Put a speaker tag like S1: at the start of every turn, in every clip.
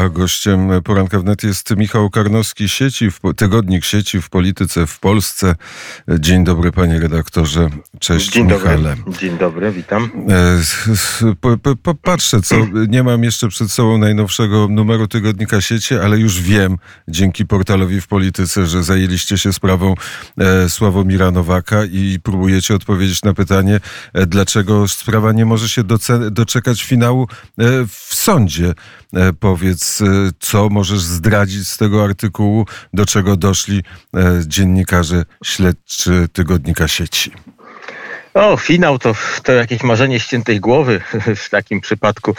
S1: a gościem poranka wnet jest Michał Karnowski, sieci, tygodnik sieci w polityce w Polsce. Dzień dobry panie redaktorze. Cześć
S2: Dzień
S1: Michale.
S2: Dobry. Dzień dobry, witam.
S1: E, Popatrzę, co nie mam jeszcze przed sobą najnowszego numeru tygodnika sieci, ale już wiem dzięki portalowi w polityce, że zajęliście się sprawą e, Sławomira Nowaka i próbujecie odpowiedzieć na pytanie, e, dlaczego sprawa nie może się doczekać finału w sądzie. E, powiedz, e, co możesz zdradzić z tego artykułu, do czego doszli e, dziennikarze śledczy tygodnika sieci?
S2: O, finał to, to jakieś marzenie ściętej głowy w takim przypadku.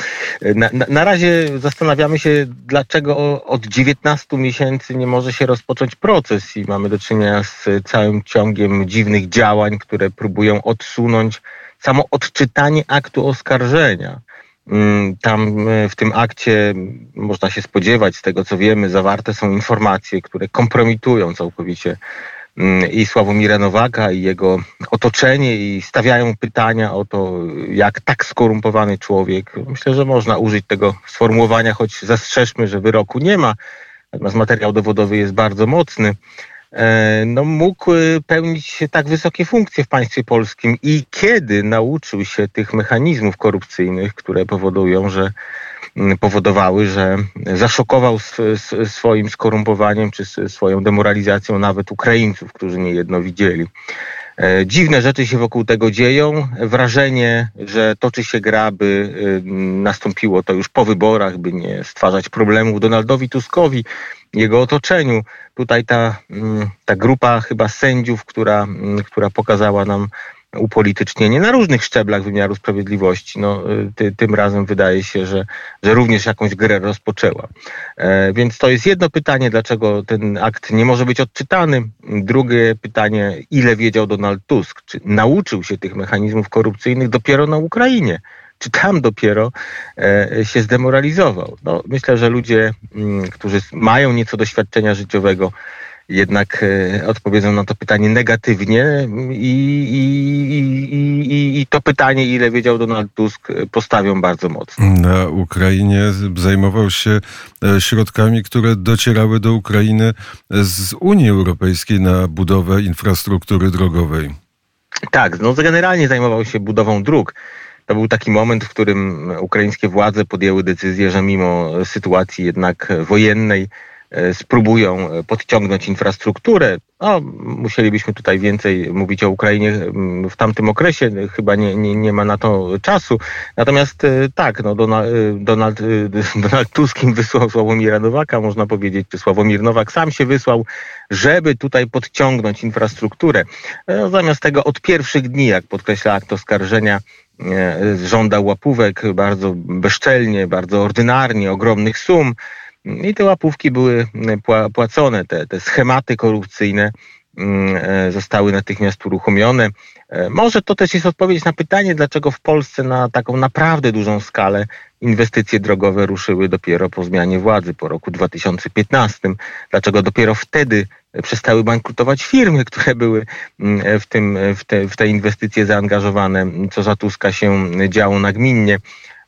S2: Na, na, na, razie zastanawiamy się, dlaczego od 19 miesięcy nie może się rozpocząć proces i mamy do czynienia z całym ciągiem dziwnych działań, które próbują odsunąć samo odczytanie aktu oskarżenia. Mm, tam e, w tym akcie można się spodziewać, z tego co wiemy, zawarte są informacje, które kompromitują całkowicie mm, i Sławomira Nowaka, i jego otoczenie, i stawiają pytania o to, jak tak skorumpowany człowiek, myślę, że można użyć tego sformułowania, choć zastrzeżmy, że wyroku nie ma, natomiast materiał dowodowy jest bardzo mocny. E, no, mógł y, pełnić tak wysokie funkcje w państwie polskim i kiedy nauczył się tych mechanizmów korupcyjnych, które powodują, że powodowały, że zaszokował swoim skorumpowaniem czy swoją demoralizacją nawet Ukraińców, którzy niejedno widzieli. E, dziwne rzeczy się wokół tego dzieją. Wrażenie, że toczy się gra, by nastąpiło to już po wyborach, by nie stwarzać problemów Donaldowi Tuskowi, jego otoczeniu. Tutaj ta, ta grupa chyba sędziów, która, która pokazała nam upolitycznienie na różnych szczeblach wymiaru sprawiedliwości. No, y, ty, tym razem wydaje się, że, że również jakąś grę rozpoczęła. E, więc to jest jedno pytanie, dlaczego ten akt nie może być odczytany. Drugie pytanie, ile wiedział Donald Tusk? Czy nauczył się tych mechanizmów korupcyjnych dopiero na Ukrainie? czy tam dopiero e, się zdemoralizował. No, myślę, że ludzie, mm, którzy mają nieco doświadczenia życiowego, jednak e, odpowiedzą na to pytanie negatywnie i, i, i, i, to pytanie, ile wiedział Donald Tusk, postawią bardzo mocno.
S1: Na Ukrainie zajmował się e, środkami, które docierały do Ukrainy z Unii Europejskiej na budowę infrastruktury drogowej.
S2: Tak, no generalnie zajmował się budową dróg. To był taki moment, w którym ukraińskie władze podjęły decyzję, że mimo sytuacji jednak wojennej e, spróbują podciągnąć infrastrukturę. No, musielibyśmy tutaj więcej mówić o Ukrainie mm, w tamtym okresie, chyba nie, nie, nie ma na to czasu. Natomiast e, tak, no Donald, e, Donald, Donald Tusk im wysłał Sławomira Nowaka, można powiedzieć, czy Sławomir Nowak sam się wysłał, żeby tutaj podciągnąć infrastrukturę. Zamiast tego od pierwszych dni, jak podkreśla akt oskarżenia, żąda łapówek bardzo bezczelnie, bardzo ordynarnie, ogromnych sum. I te łapówki były płacone, te, te schematy korupcyjne mm, e, zostały natychmiast uruchomione. E, może to też jest odpowiedź na pytanie, dlaczego w Polsce na taką naprawdę dużą skalę inwestycje drogowe ruszyły dopiero po zmianie władzy, po roku 2015. Dlaczego dopiero wtedy przestały bankrutować firmy, które były mm, w, tym, w, te, w te inwestycje zaangażowane, co za Tuska się działo nagminnie.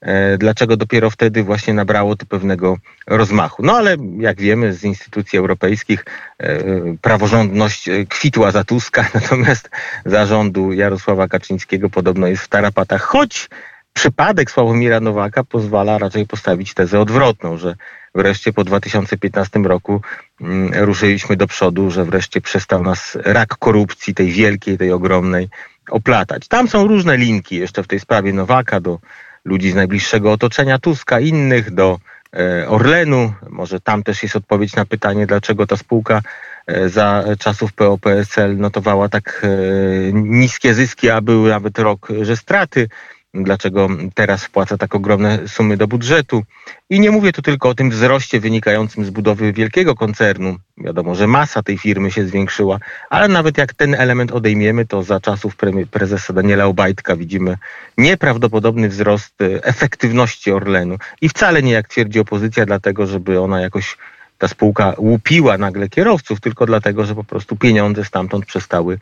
S2: E, dlaczego dopiero wtedy właśnie nabrało to pewnego rozmachu? No ale jak wiemy z instytucji europejskich e, praworządność kwitła za Tuska, natomiast zarządu Jarosława Kaczyńskiego podobno jest w tarapatach, choć przypadek Sławomira Nowaka pozwala raczej postawić tezę odwrotną, że wreszcie po 2015 roku mm, ruszyliśmy do przodu, że wreszcie przestał nas rak korupcji, tej wielkiej, tej ogromnej, oplatać. Tam są różne linki jeszcze w tej sprawie Nowaka do ludzi z najbliższego otoczenia Tuska, innych do e, Orlenu. Może tam też jest odpowiedź na pytanie, dlaczego ta spółka e, za czasów PO-PSL notowała tak e, niskie zyski, a były nawet rok, że straty dlaczego teraz wpłaca tak ogromne sumy do budżetu. I nie mówię tu tylko o tym wzroście wynikającym z budowy wielkiego koncernu. Wiadomo, że masa tej firmy się zwiększyła, ale nawet jak ten element odejmiemy, to za czasów prezesa Daniela Obajtka widzimy nieprawdopodobny wzrost e, efektywności Orlenu. I wcale nie jak twierdzi opozycja, dlatego żeby ona jakoś ta spółka łupiła nagle kierowców, tylko dlatego, że po prostu pieniądze stamtąd przestały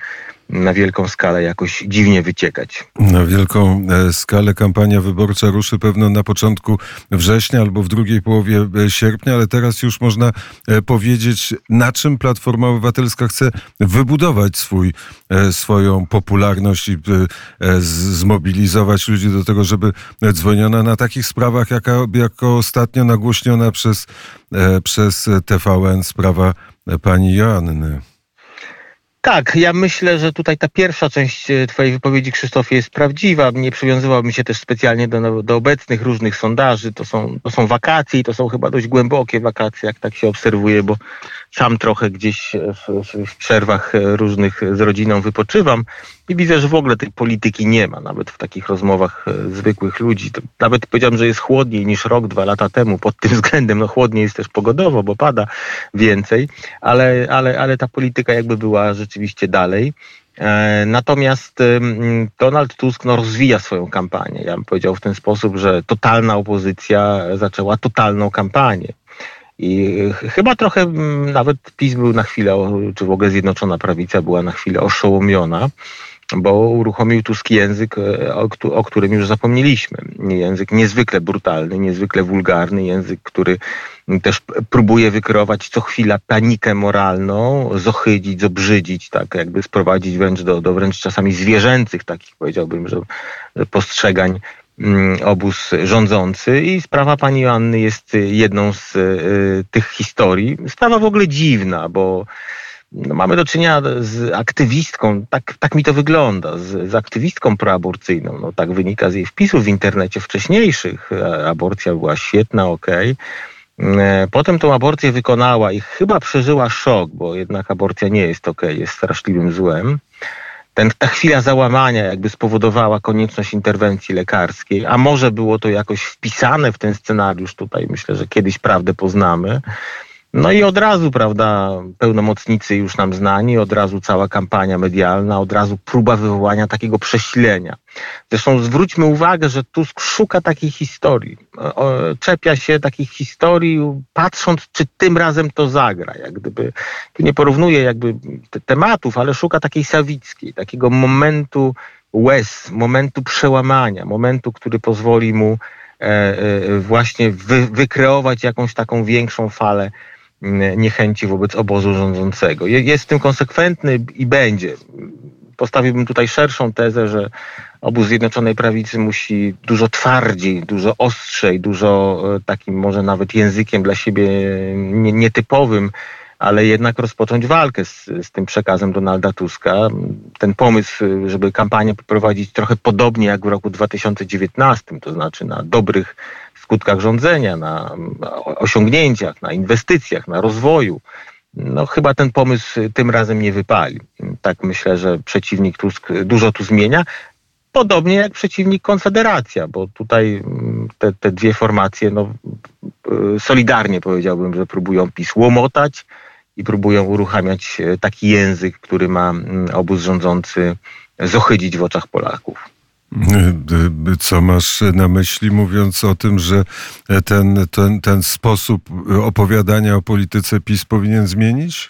S2: na wielką skalę jakoś dziwnie wyciekać.
S1: Na wielką e, skalę kampania wyborcza ruszy pewno na początku września albo w drugiej połowie e, sierpnia, ale teraz już można e, powiedzieć, na czym Platforma Obywatelska chce wybudować swój, swoją popularność i zmobilizować ludzi do tego, żeby dzwoniono na takich sprawach, jaka, jako ostatnio nagłośniona przez, przez TVN sprawa pani Joanny.
S2: Tak, ja myślę, że tutaj ta pierwsza część e, Twojej wypowiedzi, Krzysztofie, jest prawdziwa. Nie przywiązywałbym się też specjalnie do, do obecnych różnych sondaży. To są, to są wakacje i to są chyba dość głębokie wakacje, jak tak się obserwuje, bo sam trochę gdzieś w, w, w przerwach różnych z rodziną wypoczywam i widzę, że w ogóle tej polityki nie ma, nawet w takich rozmowach e, zwykłych ludzi. Nawet powiedziałem, że jest chłodniej niż rok, dwa lata temu pod tym względem. No chłodniej jest też pogodowo, bo pada więcej, ale, ale, ale ta polityka jakby była rzeczywiście dalej. E, natomiast Donald Tusk no, rozwija swoją kampanię. Ja bym powiedział w ten sposób, że totalna opozycja zaczęła totalną kampanię. I chyba trochę nawet PiS był na chwilę, czy w ogóle Zjednoczona Prawica była na chwilę oszołomiona, bo uruchomił Tusk język, e, o, którym już zapomnieliśmy. Język niezwykle brutalny, niezwykle wulgarny, język, który też próbuje wykreować co chwila panikę moralną, zohydzić, zobrzydzić, tak jakby sprowadzić wręcz do, do wręcz czasami zwierzęcych, takich powiedziałbym, że postrzegań Mm, obóz rządzący i sprawa pani Joanny jest jedną z tych historii. Sprawa w ogóle dziwna, bo mamy do czynienia z aktywistką, tak, tak mi to wygląda, z, z aktywistką proaborcyjną. No, tak wynika z jej wpisów w internecie wcześniejszych. Aborcja była świetna, okej. Okay. Potem tą aborcję wykonała i chyba przeżyła szok, bo jednak aborcja nie jest okej, okay, jest straszliwym złem ten, ta chwila załamania jakby spowodowała konieczność interwencji lekarskiej, a może było to jakoś wpisane w ten scenariusz tutaj, myślę, że kiedyś prawdę poznamy. No i od razu, prawda, pełnomocnicy już nam znani, od razu cała kampania medialna, od razu próba wywołania takiego przesilenia. Zresztą zwróćmy uwagę, że Tusk szuka takiej historii. Czepia się takich historii, patrząc, czy tym razem to zagra. Jak gdyby, tu nie porównuje jakby te tematów, ale szuka takiej sawickiej, takiego momentu łez, momentu przełamania, momentu, który pozwoli mu e, e, właśnie wy, wykreować jakąś taką większą falę niechęci wobec obozu rządzącego. Jest w tym konsekwentny i będzie. Postawiłbym tutaj szerszą tezę, że obóz Zjednoczonej Prawicy musi dużo twardziej, dużo ostrzej, dużo e, takim może nawet językiem dla siebie nietypowym, ale jednak rozpocząć walkę z, z tym przekazem Donalda Tuska. Ten pomysł, żeby kampanię poprowadzić trochę podobnie jak w roku 2019, to znaczy na dobrych skutkach rządzenia, na osiągnięciach, na inwestycjach, na rozwoju. No chyba ten pomysł tym razem nie wypali. Tak myślę, że przeciwnik Tusk dużo tu zmienia. Podobnie jak przeciwnik Konfederacja, bo tutaj mm, te, te dwie formacje no, y, solidarnie powiedziałbym, że próbują PiS łomotać i próbują uruchamiać taki język, który ma mm, obóz rządzący zohydzić w oczach Polaków.
S1: Co masz na myśli, mówiąc o tym, że ten, ten, ten sposób opowiadania o polityce PiS powinien zmienić?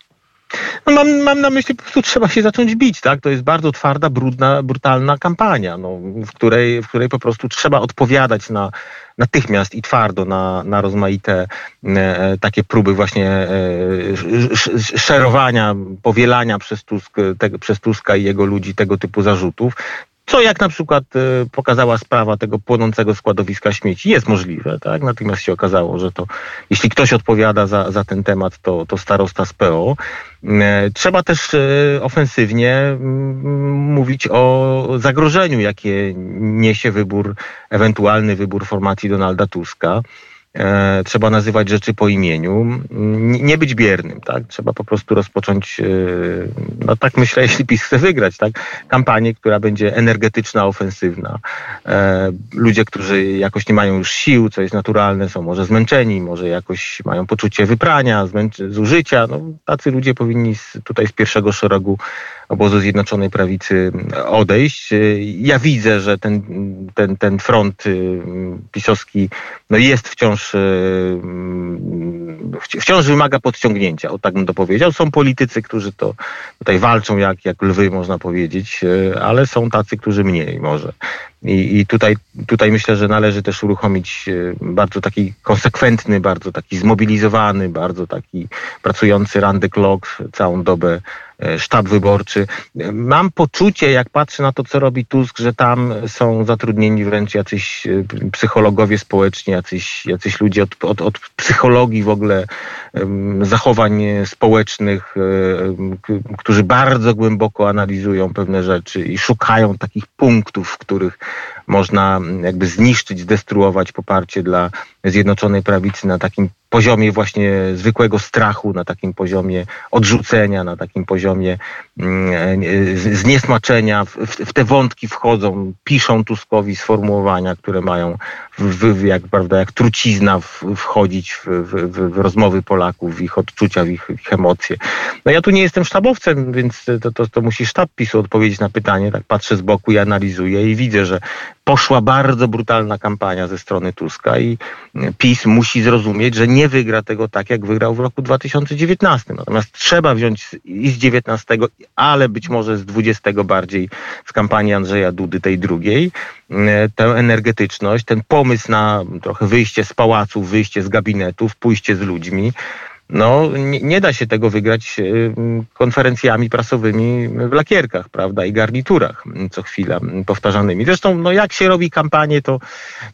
S2: No mam, mam na myśli, po prostu trzeba się zacząć bić, tak? To jest bardzo twarda, brudna, brutalna kampania, no, w, której, w której po prostu trzeba odpowiadać na, natychmiast i twardo na, na rozmaite e, takie próby właśnie e, szerowania, powielania przez, Tusk, te, przez Tuska i jego ludzi tego typu zarzutów. Co jak na przykład e, pokazała sprawa tego płonącego składowiska śmieci, jest możliwe, tak? Natomiast się okazało, że to, jeśli ktoś odpowiada za, za ten temat, to, to starosta z PO. E, trzeba też e, ofensywnie mm, mówić o zagrożeniu, jakie niesie wybór, ewentualny wybór formacji Donalda Tuska. E, trzeba nazywać rzeczy po imieniu, nie być biernym, tak? Trzeba po prostu rozpocząć, e, no tak myślę, jeśli PiS chce wygrać, tak? Kampanię, która będzie energetyczna, ofensywna. E, ludzie, którzy jakoś nie mają już sił, co jest naturalne, są może zmęczeni, może jakoś mają poczucie wyprania, zużycia, no tacy ludzie powinni tutaj z pierwszego szeregu obozu Zjednoczonej Prawicy odejść. Ja widzę, że ten, ten, ten front pisowski no jest wciąż, y, wciąż wymaga podciągnięcia, o tak bym to powiedział. Są politycy, którzy to tutaj walczą jak, jak lwy, można powiedzieć, ale są tacy, którzy mniej może. I, I, tutaj, tutaj myślę, że należy też uruchomić bardzo taki konsekwentny, bardzo taki zmobilizowany, bardzo taki pracujący the clock całą dobę sztab wyborczy. Mam poczucie, jak patrzę na to, co robi Tusk, że tam są zatrudnieni wręcz jacyś e, psychologowie społeczni, jacyś, jacyś ludzie od, od, od psychologii w ogóle zachowań społecznych, e, którzy bardzo głęboko analizują pewne rzeczy i szukają takich punktów, w których można jakby zniszczyć, zdestruować poparcie dla Zjednoczonej Prawicy na takim poziomie właśnie zwykłego strachu, na takim poziomie odrzucenia, na takim poziomie mm, zniesmaczenia. W, te wątki wchodzą, piszą Tuskowi sformułowania, które mają w, jak, prawda, jak trucizna w, wchodzić w, w, rozmowy Polaków, w ich odczucia, w ich, ich, emocje. No ja tu nie jestem sztabowcem, więc to, to, to musi sztab PiSu odpowiedzieć na pytanie. Tak patrzę z boku i analizuję i widzę, że poszła bardzo brutalna kampania ze strony Tuska i PiS musi zrozumieć, że nie wygra tego tak, jak wygrał w roku 2019. Natomiast trzeba wziąć i z 19, ale być może z 20 bardziej z kampanii Andrzeja Dudy, tej drugiej, tę energetyczność, ten pomysł na trochę wyjście z pałaców, wyjście z gabinetów, pójście z ludźmi, no nie, nie, da się tego wygrać y, konferencjami prasowymi w lakierkach, prawda, i garniturach co chwila powtarzanymi. Zresztą, no jak się robi kampanię, to,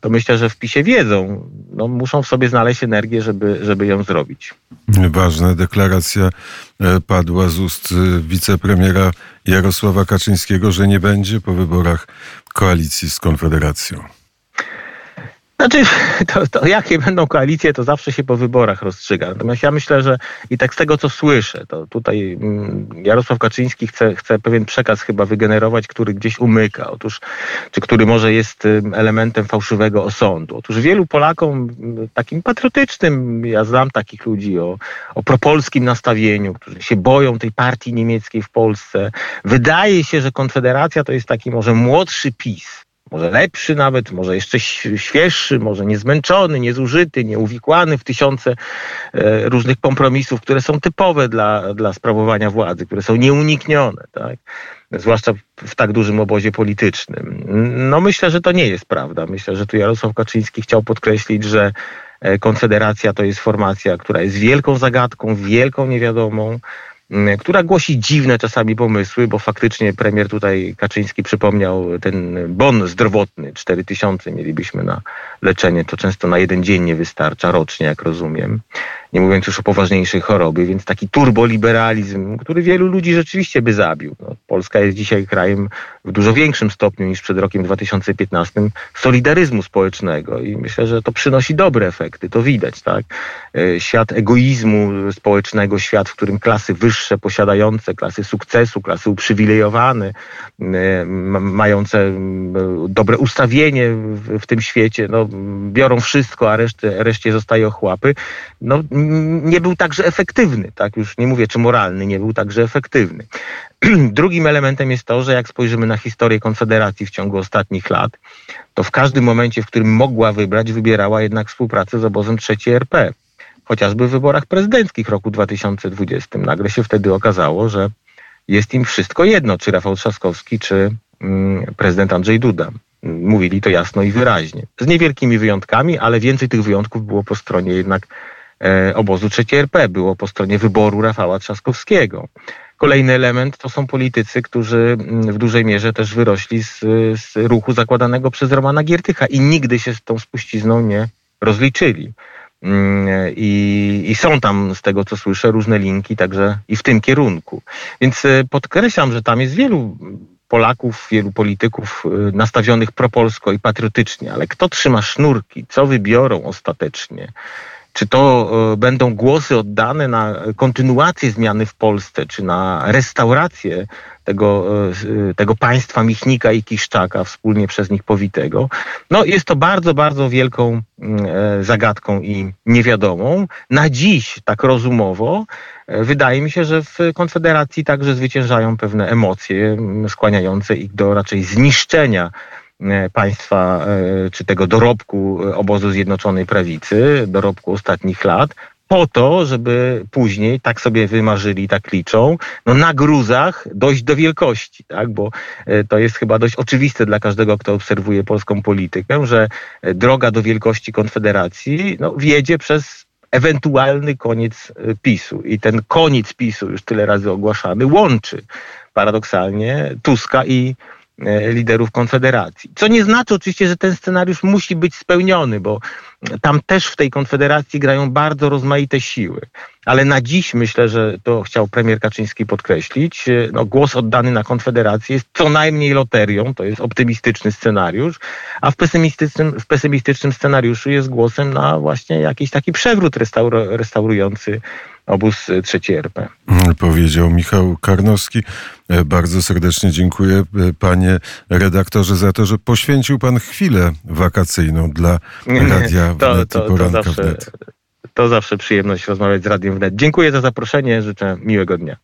S2: to myślę, że w PiSie wiedzą. No, muszą w sobie znaleźć energię, żeby, żeby ją zrobić.
S1: Ważna deklaracja e, padła z ust e, wicepremiera Jarosława Kaczyńskiego, że nie będzie po wyborach koalicji z Konfederacją.
S2: Znaczy, to, to, jakie będą koalicje, to zawsze się po wyborach rozstrzyga. Natomiast ja myślę, że i tak z tego, co słyszę, to tutaj mm, Jarosław Kaczyński chce, chce pewien przekaz chyba wygenerować, który gdzieś umyka. Otóż, czy który może jest elementem fałszywego osądu. Otóż wielu Polakom takim patriotycznym, ja znam takich ludzi o, o propolskim nastawieniu, którzy się boją tej partii niemieckiej w Polsce. Wydaje się, że Konfederacja to jest taki może młodszy PiS może lepszy nawet, może jeszcze świeższy, może niezmęczony, niezużyty, nieuwikłany w tysiące e, różnych kompromisów, które są typowe dla, dla sprawowania władzy, które są nieuniknione, tak? zwłaszcza w tak dużym obozie politycznym. No myślę, że to nie jest prawda. Myślę, że tu Jarosław Kaczyński chciał podkreślić, że e, Konfederacja to jest formacja, która jest wielką zagadką, wielką niewiadomą, która głosi dziwne czasami pomysły, bo faktycznie premier tutaj Kaczyński przypomniał ten bon zdrowotny, 4 tysiące mielibyśmy na leczenie, to często na jeden dzień nie wystarcza, rocznie jak rozumiem nie mówiąc już o poważniejszej chorobie, więc taki turboliberalizm, który wielu ludzi rzeczywiście by zabił. No, Polska jest dzisiaj krajem w dużo większym stopniu niż przed rokiem 2015 solidaryzmu społecznego i myślę, że to przynosi dobre efekty, to widać, tak? E, świat egoizmu społecznego, świat, w którym klasy wyższe, posiadające, klasy sukcesu, klasy uprzywilejowane, e, mające dobre ustawienie w, tym świecie, no, biorą wszystko, a resztę, reszcie zostaje ochłapy, no nie był także efektywny, tak już nie mówię czy moralny, nie był także efektywny. Drugim elementem jest to, że jak spojrzymy na historię Konfederacji w ciągu ostatnich lat, to w każdym momencie, w którym mogła wybrać, wybierała jednak współpracę z obozem trzeciej RP. Chociażby w wyborach prezydenckich roku 2020. Nagle się wtedy okazało, że jest im wszystko jedno, czy Rafał Trzaskowski, czy mm, prezydent Andrzej Duda. Mówili to jasno i wyraźnie. Z niewielkimi wyjątkami, ale więcej tych wyjątków było po stronie jednak E, obozu III RP, było po stronie wyboru Rafała Trzaskowskiego. Kolejny element to są politycy, którzy mm, w dużej mierze też wyrośli z, z ruchu zakładanego przez Romana Giertycha i nigdy się z tą spuścizną nie rozliczyli. Mm, I, I, są tam, z tego co słyszę, różne linki także i w tym kierunku. Więc e, podkreślam, że tam jest wielu Polaków, wielu polityków e, nastawionych propolsko i patriotycznie, ale kto trzyma sznurki, co wybiorą ostatecznie, czy to e, będą głosy oddane na kontynuację zmiany w Polsce, czy na restaurację tego, e, tego państwa Michnika i Kiszczaka, wspólnie przez nich powitego. No, jest to bardzo, bardzo wielką mm, e, zagadką i niewiadomą. Na dziś, tak rozumowo, wydaje mi się, że w Konfederacji także zwyciężają pewne emocje skłaniające ich do raczej zniszczenia E, państwa, e, czy tego dorobku e, obozu Zjednoczonej Prawicy, dorobku ostatnich lat, po to, żeby później, tak sobie wymarzyli, tak liczą, no na gruzach dojść do wielkości, tak? bo e, to jest chyba dość oczywiste dla każdego, kto obserwuje polską politykę, że e, droga do wielkości Konfederacji no, wiedzie przez ewentualny koniec e, PiSu. I ten koniec PiSu, już tyle razy ogłaszany, łączy paradoksalnie Tuska i E, liderów Konfederacji. Co nie znaczy oczywiście, że ten scenariusz musi być spełniony, bo tam też w tej Konfederacji grają bardzo rozmaite siły. Ale na dziś myślę, że to chciał premier Kaczyński podkreślić, e, no, głos oddany na Konfederację jest co najmniej loterią, to jest optymistyczny scenariusz, a w pesymistycznym, w pesymistycznym scenariuszu jest głosem na właśnie jakiś taki przewrót restaur restaurujący obóz trzeci RP.
S1: Powiedział Michał Karnowski. E, bardzo serdecznie dziękuję e, panie redaktorze za to, że poświęcił pan chwilę wakacyjną dla Radia Wnet to, to, i Poranka
S2: to zawsze,
S1: Wnet.
S2: To zawsze przyjemność rozmawiać z Radiem Wnet. Dziękuję za zaproszenie, życzę miłego dnia.